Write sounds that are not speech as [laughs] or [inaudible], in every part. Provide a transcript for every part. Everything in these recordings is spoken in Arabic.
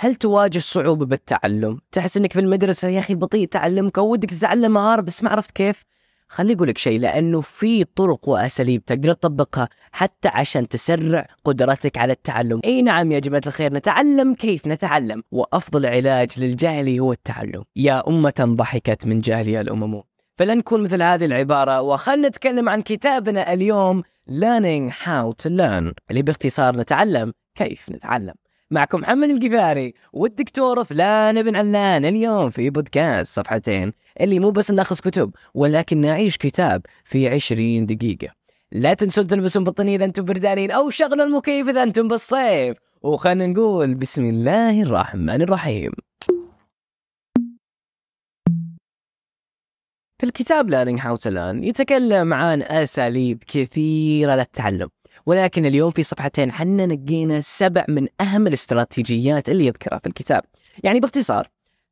هل تواجه صعوبة بالتعلم؟ تحس إنك في المدرسة يا أخي بطيء تعلمك ودك تتعلم مهارة بس ما عرفت كيف؟ خليني أقول لك شيء لأنه في طرق وأساليب تقدر تطبقها حتى عشان تسرع قدرتك على التعلم. أي نعم يا جماعة الخير نتعلم كيف نتعلم وأفضل علاج للجهل هو التعلم. يا أمة ضحكت من جهلها الأمم. فلن نكون مثل هذه العبارة وخلنا نتكلم عن كتابنا اليوم Learning How to Learn اللي باختصار نتعلم كيف نتعلم. معكم محمد القفاري والدكتور فلان بن علان. اليوم في بودكاست صفحتين اللي مو بس ناخذ كتب ولكن نعيش كتاب في 20 دقيقة. لا تنسون تلبسون بطانية إذا أنتم بردانين أو شغلوا المكيف إذا أنتم بالصيف. وخلنا نقول بسم الله الرحمن الرحيم. في الكتاب Learning How to Learn يتكلم عن أساليب كثيرة للتعلم. ولكن اليوم في صفحتين حنا نقينا سبع من أهم الاستراتيجيات اللي يذكرها في الكتاب. يعني باختصار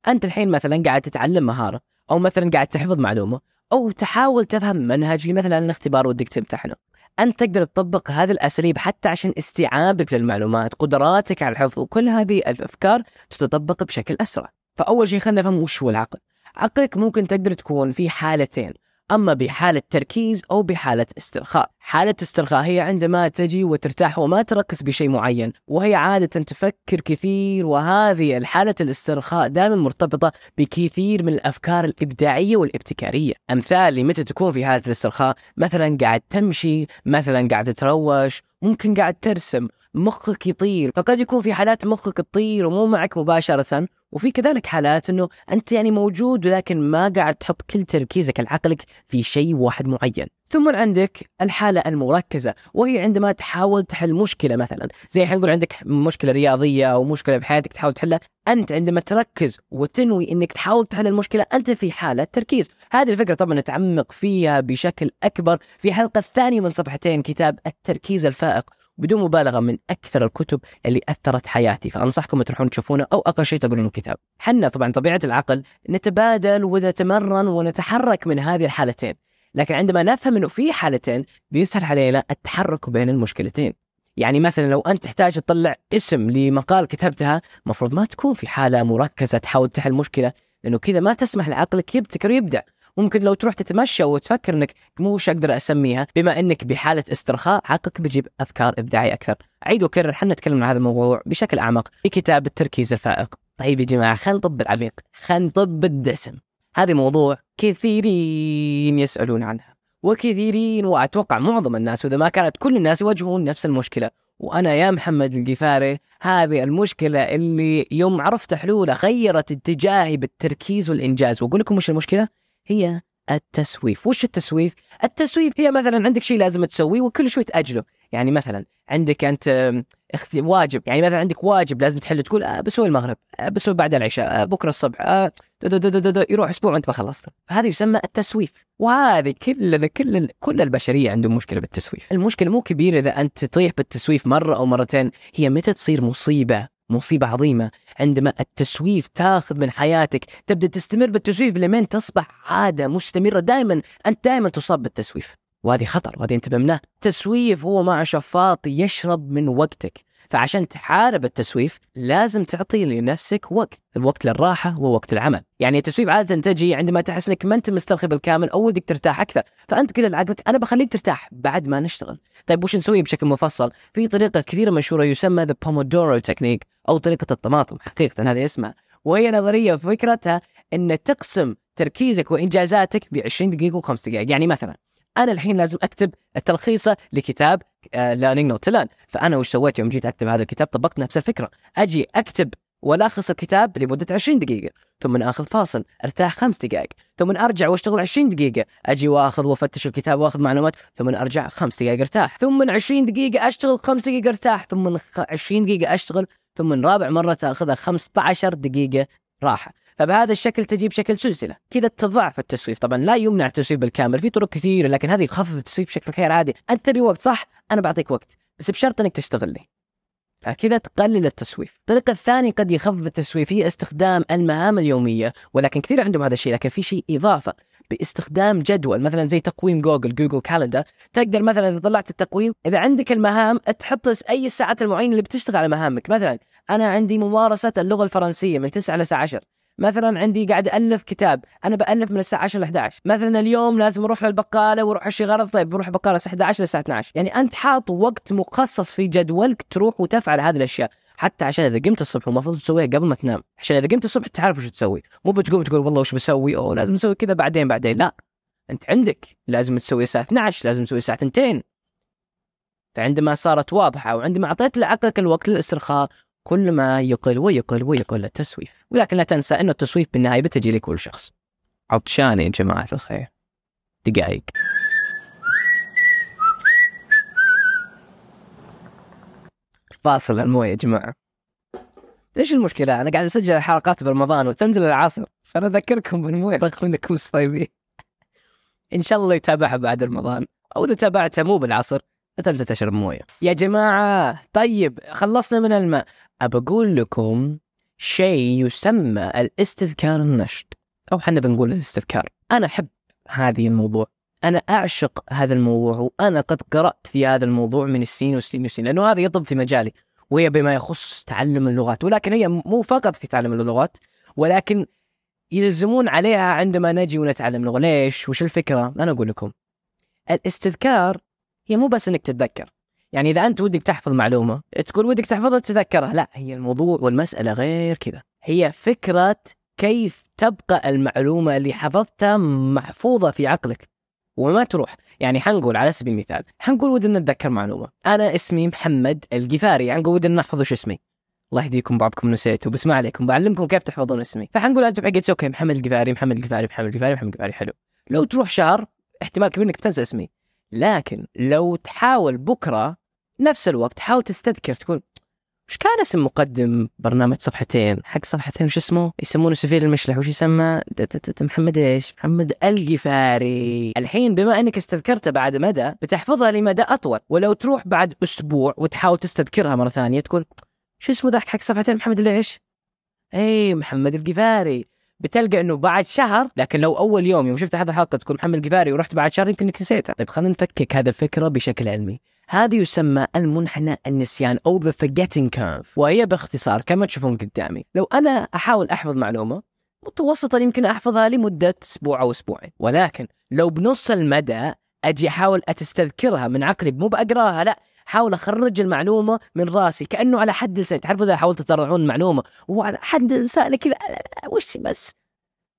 أنت الحين مثلا قاعد تتعلم مهارة أو مثلا قاعد تحفظ معلومة أو تحاول تفهم منهج مثلا الاختبار ودك تمتحنه أنت تقدر تطبق هذه الأساليب حتى عشان استيعابك للمعلومات قدراتك على الحفظ وكل هذه الأفكار تتطبق بشكل أسرع. فأول شيء خلينا نفهم وش هو العقل. عقلك ممكن تقدر تكون في حالتين. أما بحالة تركيز أو بحالة استرخاء. حالة استرخاء هي عندما تجي وترتاح وما تركز بشيء معين وهي عادة تفكر كثير وهذه الحالة الاسترخاء دائما مرتبطة بكثير من الأفكار الإبداعية والابتكارية. أمثال لمتى تكون في حالة الاسترخاء؟ مثلا قاعد تمشي مثلا قاعد تروش ممكن قاعد ترسم مخك يطير. فقد يكون في حالات مخك تطير ومو معك مباشرة. وفي كذلك حالات إنه أنت يعني موجود ولكن ما قاعد تحط كل تركيزك العقلك في شيء واحد معين. ثم عندك الحالة المركزة وهي عندما تحاول تحل مشكلة مثلا. زي الحين نقول عندك مشكلة رياضية أو مشكلة بحياتك تحاول تحلها أنت عندما تركز وتنوي أنك تحاول تحل المشكلة أنت في حالة تركيز. هذه الفكرة طبعا نتعمق فيها بشكل أكبر في حلقة الثانية من صفحتين كتاب التركيز الفائق. بدون مبالغة من أكثر الكتب اللي أثرت حياتي فأنصحكم تروحون تشوفونه أو أقل شيء تقرون الكتاب. حنا طبعا طبيعة العقل نتبادل ونتمرن ونتحرك من هذه الحالتين، لكن عندما نفهم إنه في حالتين بيسهل علينا التحرك بين المشكلتين. يعني مثلا لو أنت تحتاج تطلع اسم لمقال كتبتها، المفروض ما تكون في حالة مركزة تحاول تحل مشكلة، لأنه كذا ما تسمح لعقلك يبتكر ويبدع. ممكن لو تروح تتمشى وتفكر إنك مو وش أقدر أسميها بما إنك بحالة استرخاء عقلك بيجيب أفكار إبداعية أكثر. عيد وكرر حنا نتكلم عن هذا الموضوع بشكل أعمق في كتاب التركيز الفائق. طيب يا جماعة خلينا نطب العميق خلينا نطب الدسم. هذا موضوع كثيرين يسألون عنها وكثيرين وأتوقع معظم الناس وإذا ما كانت كل الناس يواجهون نفس المشكلة. وأنا يا محمد القفاري هذه المشكلة اللي يوم عرفت حلولها غيرت اتجاهي بالتركيز والإنجاز. وأقول لكم وش المشكلة؟ هي التسويف. وش التسويف؟ التسويف هي مثلا عندك شيء لازم تسويه وكل شوي تأجله. يعني مثلا عندك أنت واجب. يعني مثلا عندك واجب لازم تحله تقول آه بسوي المغرب آه بسوي بعد العشاء آه بكرة الصبح آه دو دو دو دو يروح أسبوع وأنت ما خلصت فهذا يسمى التسويف. وهذه كل كل كل البشرية عندهم مشكلة بالتسويف. المشكلة مو كبيرة إذا أنت تطيح بالتسويف مرة أو مرتين هي متى تصير مصيبة؟ مصيبة عظيمة. عندما التسويف تاخذ من حياتك تبدأ تستمر بالتسويف لمن تصبح عادة مستمرة. دائما أنت دائما تصاب بالتسويف. وهذه خطر وهذه انتبه منه التسويف هو معه شفاط يشرب من وقتك. فعشان تحارب التسويف لازم تعطي لنفسك وقت الوقت للراحة ووقت العمل. يعني التسويف عادة تجي عندما تحس إنك ما أنت مسترخي بالكامل أو ودك ترتاح أكثر فأنت كذا لعقلك أنا بخليك ترتاح بعد ما نشتغل. طيب وش نسوي بشكل مفصل؟ في طريقة كثيرة مشهورة يسمى the Pomodoro Technique أو طريقة الطماطم حقيقة هذا اسمها. وهي نظرية فكرتها إن تقسم تركيزك وإنجازاتك ب 20 دقيقة و5 دقائق. يعني مثلا أنا الحين لازم أكتب التلخيصة لكتاب Learning How to Learn فأنا وش سويت يوم جيت أكتب هذا الكتاب؟ طبقت نفس الفكرة. أجي أكتب وألخص الكتاب لمدة 20 دقيقة ثم آخذ فاصل أرتاح خمس دقائق ثم أرجع وأشتغل 20 دقيقة. أجي وأخذ وأفتش الكتاب وأخذ معلومات ثم أرجع خمس دقائق أرتاح ثم 20 دقيقة أشتغل خمس دقائق أرتاح ثم 20 دقيقة أشتغل ثم رابع مرة تأخذها 15 دقيقة راحة. فبهذا الشكل تجيب شكل سلسلة. كذا تضعف التسويف. طبعا لا يمنع التسويف بالكامل. في طرق كثيرة لكن هذه يخفف التسويف بشكل غير عادي. أنت تبي وقت صح؟ أنا بعطيك وقت. بس بشرط إنك تشتغل لي كذا تقلل التسويف. الطريقة الثانية قد يخفف التسويف هي استخدام المهام اليومية. ولكن كثير عندهم هذا الشيء لكن في شيء إضافة. باستخدام جدول مثلا زي تقويم جوجل Google Calendar. تقدر مثلا إذا طلعت التقويم إذا عندك المهام تحط أي الساعات المعينة اللي بتشتغل على مهامك. مثلا أنا عندي ممارسة اللغة الفرنسية من 9 للساعه 10 مثلا عندي قاعد الف كتاب أنا بألف من الساعة 10 ل 11 مثلا اليوم لازم أروح للبقالة وأروح أشي غرض طيب بروح بقاله الساعة 11 للساعه 12 يعني أنت حاط وقت مخصص في جدولك تروح وتفعل هذه الأشياء. حتى عشان إذا قمت الصبح المفروض تسويها قبل ما تنام عشان إذا قمت الصبح تعرف وش تسوي. مو بتقوم تقول والله وش بسوي؟ أو لازم أسوي كذا بعدين بعدين. لا أنت عندك لازم تسوي الساعة 12 لازم تسوي الساعة 2 فعندما صارت واضحة وعندما أعطيت لعقلك الوقت للاسترخاء كل ما يقل ويقل ويقل التسويف. ولكن لا تنسى أن التسويف بالنهاية بتجي لكل شخص. عطشان يا جماعة الخير. دقائق. فاصل الموية يا جماعة. إيش المشكلة؟ أنا قاعد أسجل حلقات برمضان وتنزل العصر. فأنا أذكركم بالموية. [laughs] رغم أنكم صايمين. إن شاء الله يتابعها بعد رمضان. أو إذا تابعتها مو بالعصر لا تنسى تشرب موية. يا جماعة طيب خلصنا من الماء. أبقول لكم شيء يسمى الاستذكار النشط. أو حنا بنقول الاستذكار. أنا أحب هذه الموضوع. أنا أعشق هذا الموضوع وأنا قد قرأت في هذا الموضوع من السنين والسنين والسنين لأنه هذا يطب في مجالي وهي بما يخص تعلم اللغات. ولكن هي مو فقط في تعلم اللغات ولكن يلزمون عليها عندما نجي ونتعلم لغة. ليش؟ وش الفكرة؟ أنا أقول لكم. الاستذكار هي مو بس إنك تتذكر. يعني إذا أنت ودك تحفظ معلومة تقول ودك تحفظها تتذكرها. لا هي الموضوع والمسألة غير كذا. هي فكرة كيف تبقى المعلومة اللي حفظتها محفوظة في عقلك وما تروح. يعني حنقول على سبيل المثال حنقول ودنا نتذكر معلومة. أنا اسمي محمد القفاري حنقول ودنا نحفظ وش اسمي؟ الله يهديكم بعضكم نسيتوا بس ما عليكم بعلمكم كيف تحفظون اسمي. فحنقول أنتم حقيت أوكي محمد القفاري محمد القفاري محمد القفاري محمد القفاري حلو. لو تروح شهر احتمال كبير إنك بتنسى اسمي. لكن لو تحاول بكرة نفس الوقت حاول تستذكر تقول وش كان اسم مقدم برنامج صفحتين؟ حق صفحتين وش اسمه؟ يسمونه سفير المشلح وش يسمى؟ محمد إيش؟ محمد القفاري الحين بما إنك استذكرته بعد مدى بتحفظها لمدى أطول. ولو تروح بعد أسبوع وتحاول تستذكرها مرة ثانية تقول شو اسمه ذاك حق صفحتين؟ محمد ليش اي محمد القفاري بتلقى إنه بعد شهر لكن لو أول يوم يوم شفت هذا الحلقة تكون محمد القفاري ورحت بعد شهر يمكن إنك نسيتها. طيب خلينا نفكك هذا الفكرة بشكل علمي. هذا يسمى المنحنى النسيان أو the forgetting curve وهي باختصار كما تشوفون قدامي. لو أنا أحاول أحفظ معلومة متوسطا يمكن أحفظها لمدة أسبوع أو أسبوعين. ولكن لو بنص المدى أجي أحاول أتستذكرها من عقلي مو بأقراها لا. حاول أخرج المعلومة من راسي كأنه على حد لساني. تعرفوا إذا حاولت تطلعون المعلومة؟ وهو على حد لساني كذا وش بس؟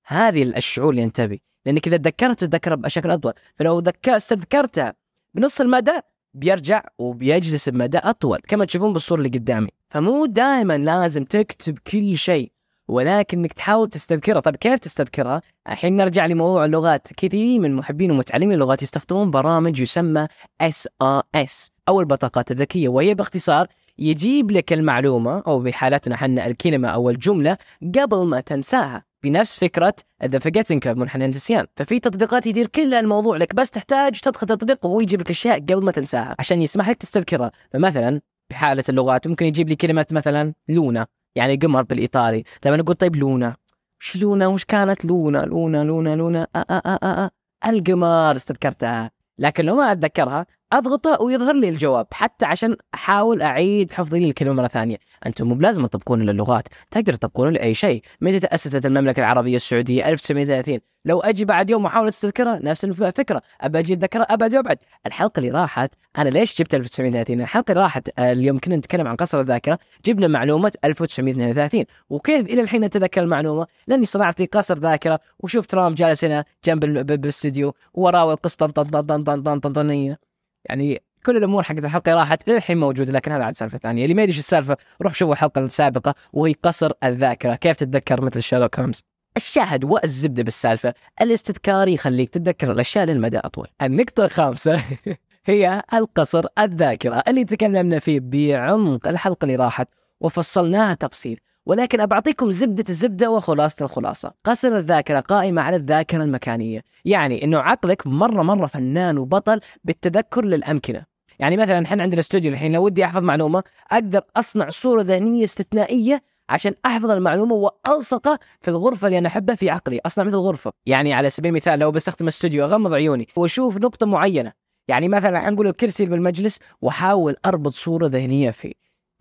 هذه الشعور اللي ينتبه. لأنك إذا تذكرت تذكرها بشكل أطول. فلو استذكرتها بنص المدى بيرجع وبيجلس بمدى أطول. كما تشوفون بالصورة اللي قدامي. فمو دائما لازم تكتب كل شيء. ولكن إنك تحاول تستذكرها. طيب كيف تستذكرها؟ الحين نرجع لموضوع اللغات. كثيرين من محبين ومتعلمين اللغات يستخدمون برامج يسمى SRS أو البطاقات الذكية. وهي باختصار يجيب لك المعلومة أو بحالتنا حنا الكلمة أو الجملة قبل ما تنساها بنفس فكرة the forgetting curve منحنى النسيان ففي تطبيقات يدير كل الموضوع لك بس تحتاج تدخل تطبيق وهو يجيب لك أشياء قبل ما تنساها عشان يسمح لك تستذكرها. فمثلا بحالة اللغات ممكن يجيب لي كلمة مثلا luna. يعني قمر بالإيطالي. طيب أنا أقول طيب luna. وش luna؟ وش كانت luna؟ luna luna luna. آآ آآ آآ القمر استذكرتها. لكن لو ما أتذكرها اضغطه ويظهر لي الجواب حتى عشان أحاول أعيد حفظ لي الكلمة مرة ثانية. أنتم مو بلازم تطبقون للغات تقدر تطبقون لأي شيء. متى تأسست المملكة العربية السعودية؟ 1930 لو أجي بعد يوم وأحاول استذكرها نفس الفكرة. أبى أجي اتذكرها أبعد. وابعد الحلقة اللي راحت أنا ليش جبت 1930 الحلقة اللي راحت آه، اليوم كنا نتكلم عن قصر الذاكرة جبنا معلومة 1932 وكيف إلى الحين أتذكر المعلومة؟ لأني صنعت لي قصر ذاكرة وشفت ترامب جالس هنا جنب بالاستديو وراه القسطنطينيه يعني كل الأمور حقت الحلقة راحت للحين موجودة لكن هذا عاد سالفة ثانية. اللي ما يدري السالفة روح شوفوا الحلقة السابقة وهي قصر الذاكرة. كيف تتذكر مثل شيرلوك هولمز الشاهد والزبدة بالسالفة. الاستذكار يخليك تتذكر الأشياء للمدى أطول. النقطة الخامسة [laughs] هي القصر الذاكرة اللي تكلمنا فيه بعمق الحلقة اللي راحت وفصلناها تفصيل. ولكن أبعطيكم زبدة الزبدة وخلاصة الخلاصة. قصر الذاكرة قائمة على الذاكرة المكانية. يعني أنه عقلك مرة مرة فنان وبطل بالتذكر للأمكنة. يعني مثلا إحنا عندنا استوديو الحين لو ودي أحفظ معلومة أقدر أصنع صورة ذهنية استثنائية عشان أحفظ المعلومة والصقها في الغرفة اللي أنا أحبها في عقلي. أصنع مثل غرفه يعني على سبيل المثال لو بستخدم الاستوديو أغمض عيوني وأشوف نقطة معينة. يعني مثلا الحين نقول الكرسي بالمجلس وأحاول أربط صورة ذهنية فيه.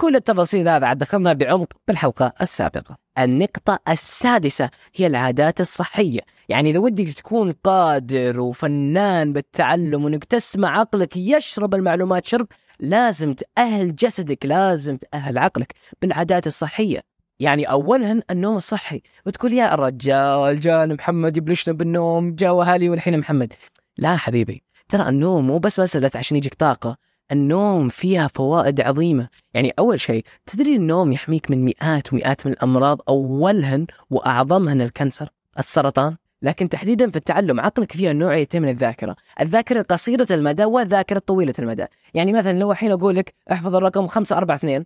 كل التفاصيل هذا عاد دخلنا بعمق بالحلقة السابقة. النقطة السادسة هي العادات الصحية. يعني إذا ودك تكون قادر وفنان بالتعلم وإنك تسمع عقلك يشرب المعلومات شرب لازم تأهل جسدك لازم تأهل عقلك بالعادات الصحية. يعني أولها النوم الصحي. وتقول يا الرجال جانا محمد يبلشنا بالنوم جا وهالي والحين محمد. لا حبيبي ترى النوم مو بس مسألة عشان يجيك طاقة النوم فيها فوائد عظيمة. يعني أول شيء تدري النوم يحميك من مئات ومئات من الأمراض أولهن وأعظمهن الكنسر السرطان؟ لكن تحديدا في التعلم عقلك فيها نوعيتين من الذاكرة. الذاكرة قصيرة المدى والذاكرة طويلة المدى. يعني مثلا لو الحين أقول لك احفظ الرقم 542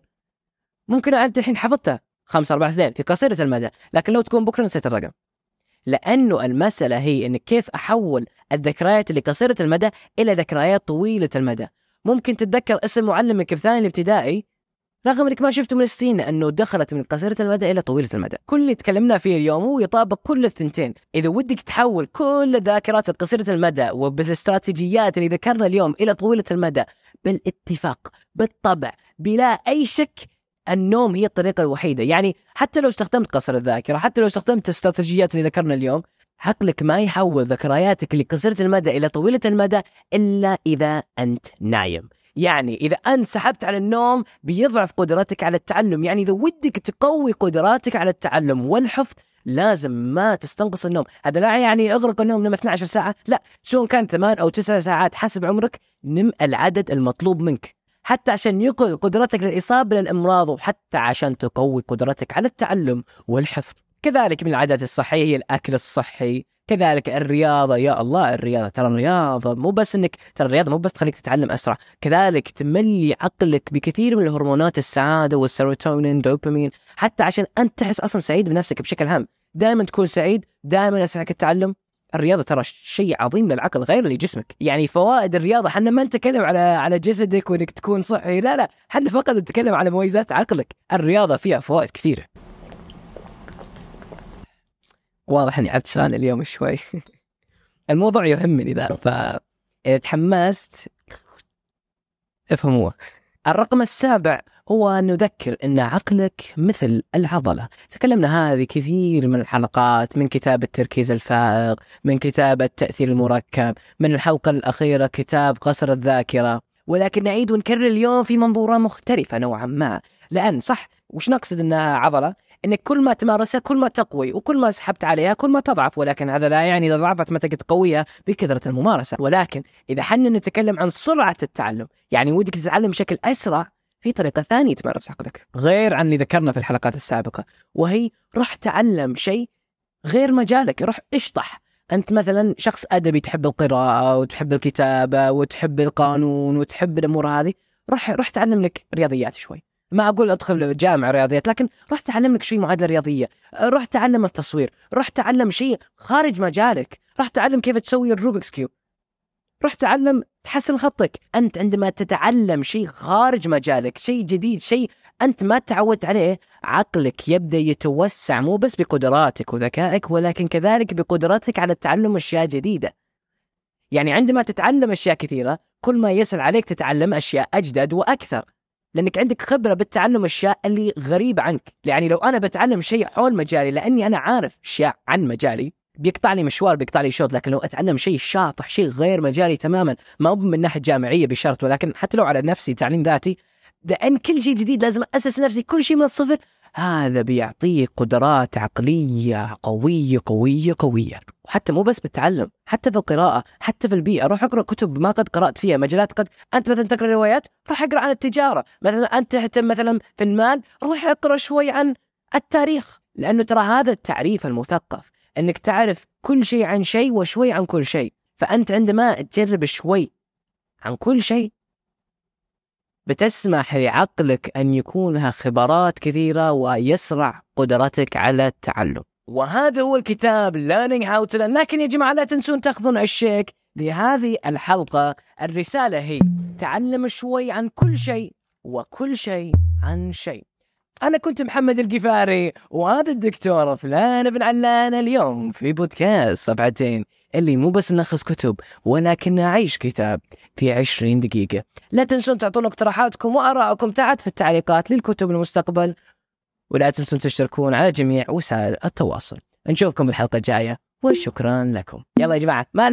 ممكن أنت الحين حفظتها 542 في قصيرة المدى. لكن لو تكون بكرة نسيت الرقم. لأنه المسألة هي أن كيف أحول الذكريات اللي قصيرة المدى إلى ذكريات طويلة المدى. ممكن تتذكر اسم معلمك بثاني الابتدائي رغم إنك ما شفته من السنين لأنه دخلت من قصيرة المدى إلى طويلة المدى. كل اللي تكلمنا فيه اليوم هو يطابق كل الثنتين، إذا ودك تحول كل الذاكرات القصيره المدى وبالاستراتيجيات اللي ذكرنا اليوم إلى طويلة المدى بالاتفاق بالطبع بلا أي شك النوم هي الطريقة الوحيدة، يعني حتى لو استخدمت قصر الذاكرة، حتى لو استخدمت الاستراتيجيات اللي ذكرنا اليوم، عقلك ما يحول ذكرياتك اللي قصيرة المدى إلى طويلة المدى إلا إذا أنت نايم. يعني إذا أنت سحبت على النوم بيضعف قدرتك على التعلم. يعني إذا ودك تقوي قدراتك على التعلم والحفظ لازم ما تستنقص النوم. هذا لا يعني أغرق النوم نم 12 ساعة. لا سواء كان ثمان أو تسع ساعات حسب عمرك نم العدد المطلوب منك. حتى عشان يقل قدرتك للإصابة للأمراض وحتى عشان تقوي قدرتك على التعلم والحفظ. كذلك من العادات الصحية هي الأكل الصحي. كذلك الرياضة. يا الله الرياضة. ترى الرياضة مو بس انك ترى الرياضة مو بس تخليك تتعلم أسرع. كذلك تملي عقلك بكثير من الهرمونات السعادة والسيروتونين دوبامين. حتى عشان أنت تحس أصلا سعيد بنفسك بشكل عام دائما تكون سعيد دائما يسعدك التعلم. الرياضة ترى شيء عظيم للعقل غير لجسمك يعني فوائد الرياضة إحنا ما نتكلم على على جسدك وإنك تكون صحي لا لا. إحنا فقط نتكلم على مميزات عقلك. الرياضة فيها فوائد كثيرة. واضح إني عطشان اليوم شوي. [laughs] الموضوع يهمني ذا فاذا تحمست افهموه. الرقم السابع هو أن عقلك مثل العضلة. تكلمنا هذه كثير من الحلقات من كتاب التركيز الفائق من كتاب التأثير المركب من الحلقة الأخيرة كتاب قصر الذاكرة. ولكن نعيد ونكرر اليوم في منظورة مختلفة نوعا ما. لأن صح وش نقصد أنها عضلة؟ انك كل ما تمارسها كل ما تقوي وكل ما سحبت عليها كل ما تضعف. ولكن هذا لا يعني إذا ضعفت تقدر تقويها بكثرة الممارسة. ولكن إذا حنا نتكلم عن سرعة التعلم يعني ودك تتعلم بشكل أسرع في طريقة ثانية تمارس عقلك غير عن اللي ذكرنا في الحلقات السابقة وهي روح تعلم شيء غير مجالك روح اشطح. أنت مثلا شخص أدبي تحب القراءة وتحب الكتابة وتحب القانون وتحب الأمور هذه روح روح تعلم لك رياضيات شوي. ما أقول أدخل جامعة رياضيات لكن روح تعلم لك شيء معادلة رياضية. روح تعلم التصوير روح تعلم شيء خارج مجالك. روح تعلم كيف تسوي الروبكس كيوب. روح تعلم تحسن خطك. أنت عندما تتعلم شيء خارج مجالك شيء جديد شيء أنت ما تعودت عليه عقلك يبدأ يتوسع مو بس بقدراتك وذكائك ولكن كذلك بقدرتك على التعلم أشياء جديدة. يعني عندما تتعلم أشياء كثيرة كل ما يسهل عليك تتعلم أشياء أجدد وأكثر. لأنك عندك خبرة بالتعلم أشياء اللي غريبة عنك. يعني لو أنا بتعلم شيء حول مجالي لأني أنا عارف أشياء عن مجالي بيقطع لي مشوار بيقطع لي شوط لكن لو أتعلم شيء شاطح شيء غير مجالي تماما ما هو من ناحية جامعية بشرط ولكن حتى لو على نفسي تعليم ذاتي لأن كل شيء جديد لازم أسس نفسي كل شيء من الصفر. هذا بيعطيك قدرات عقلية قوية قوية قوية. وحتى مو بس بالتعلم حتى في القراءة حتى في البيئة. روح اقرأ كتب ما قد قرأت فيها مجالات قد أنت مثلا تقرأ روايات روح اقرأ عن التجارة. مثلا أنت تهتم مثلا في المال روح اقرأ شوي عن التاريخ لأنه ترى هذا التعريف المثقف أنك تعرف كل شيء عن شيء وشوي عن كل شيء. فأنت عندما تجرب شوي عن كل شيء بتسمح لعقلك أن يكون لها خبرات كثيرة ويسرع قدرتك على التعلم. وهذا هو الكتاب Learning How to Learn. لكن يا جماعة لا تنسون تأخذون الشيك لهذه الحلقة. الرسالة هي تعلم شوي عن كل شيء وكل شيء عن شيء. أنا كنت محمد القفاري وهذا الدكتور فلان بن علان اليوم في بودكاست صفحتين اللي مو بس نلخص كتب ولكن نعيش كتاب في 20 دقيقة. لا تنسون تعطون اقتراحاتكم وآراءكم تحت في التعليقات للكتب المستقبل ولا تنسون تشتركون على جميع وسائل التواصل. نشوفكم الحلقة الجاية وشكرا لكم. يلا يا جماعة ما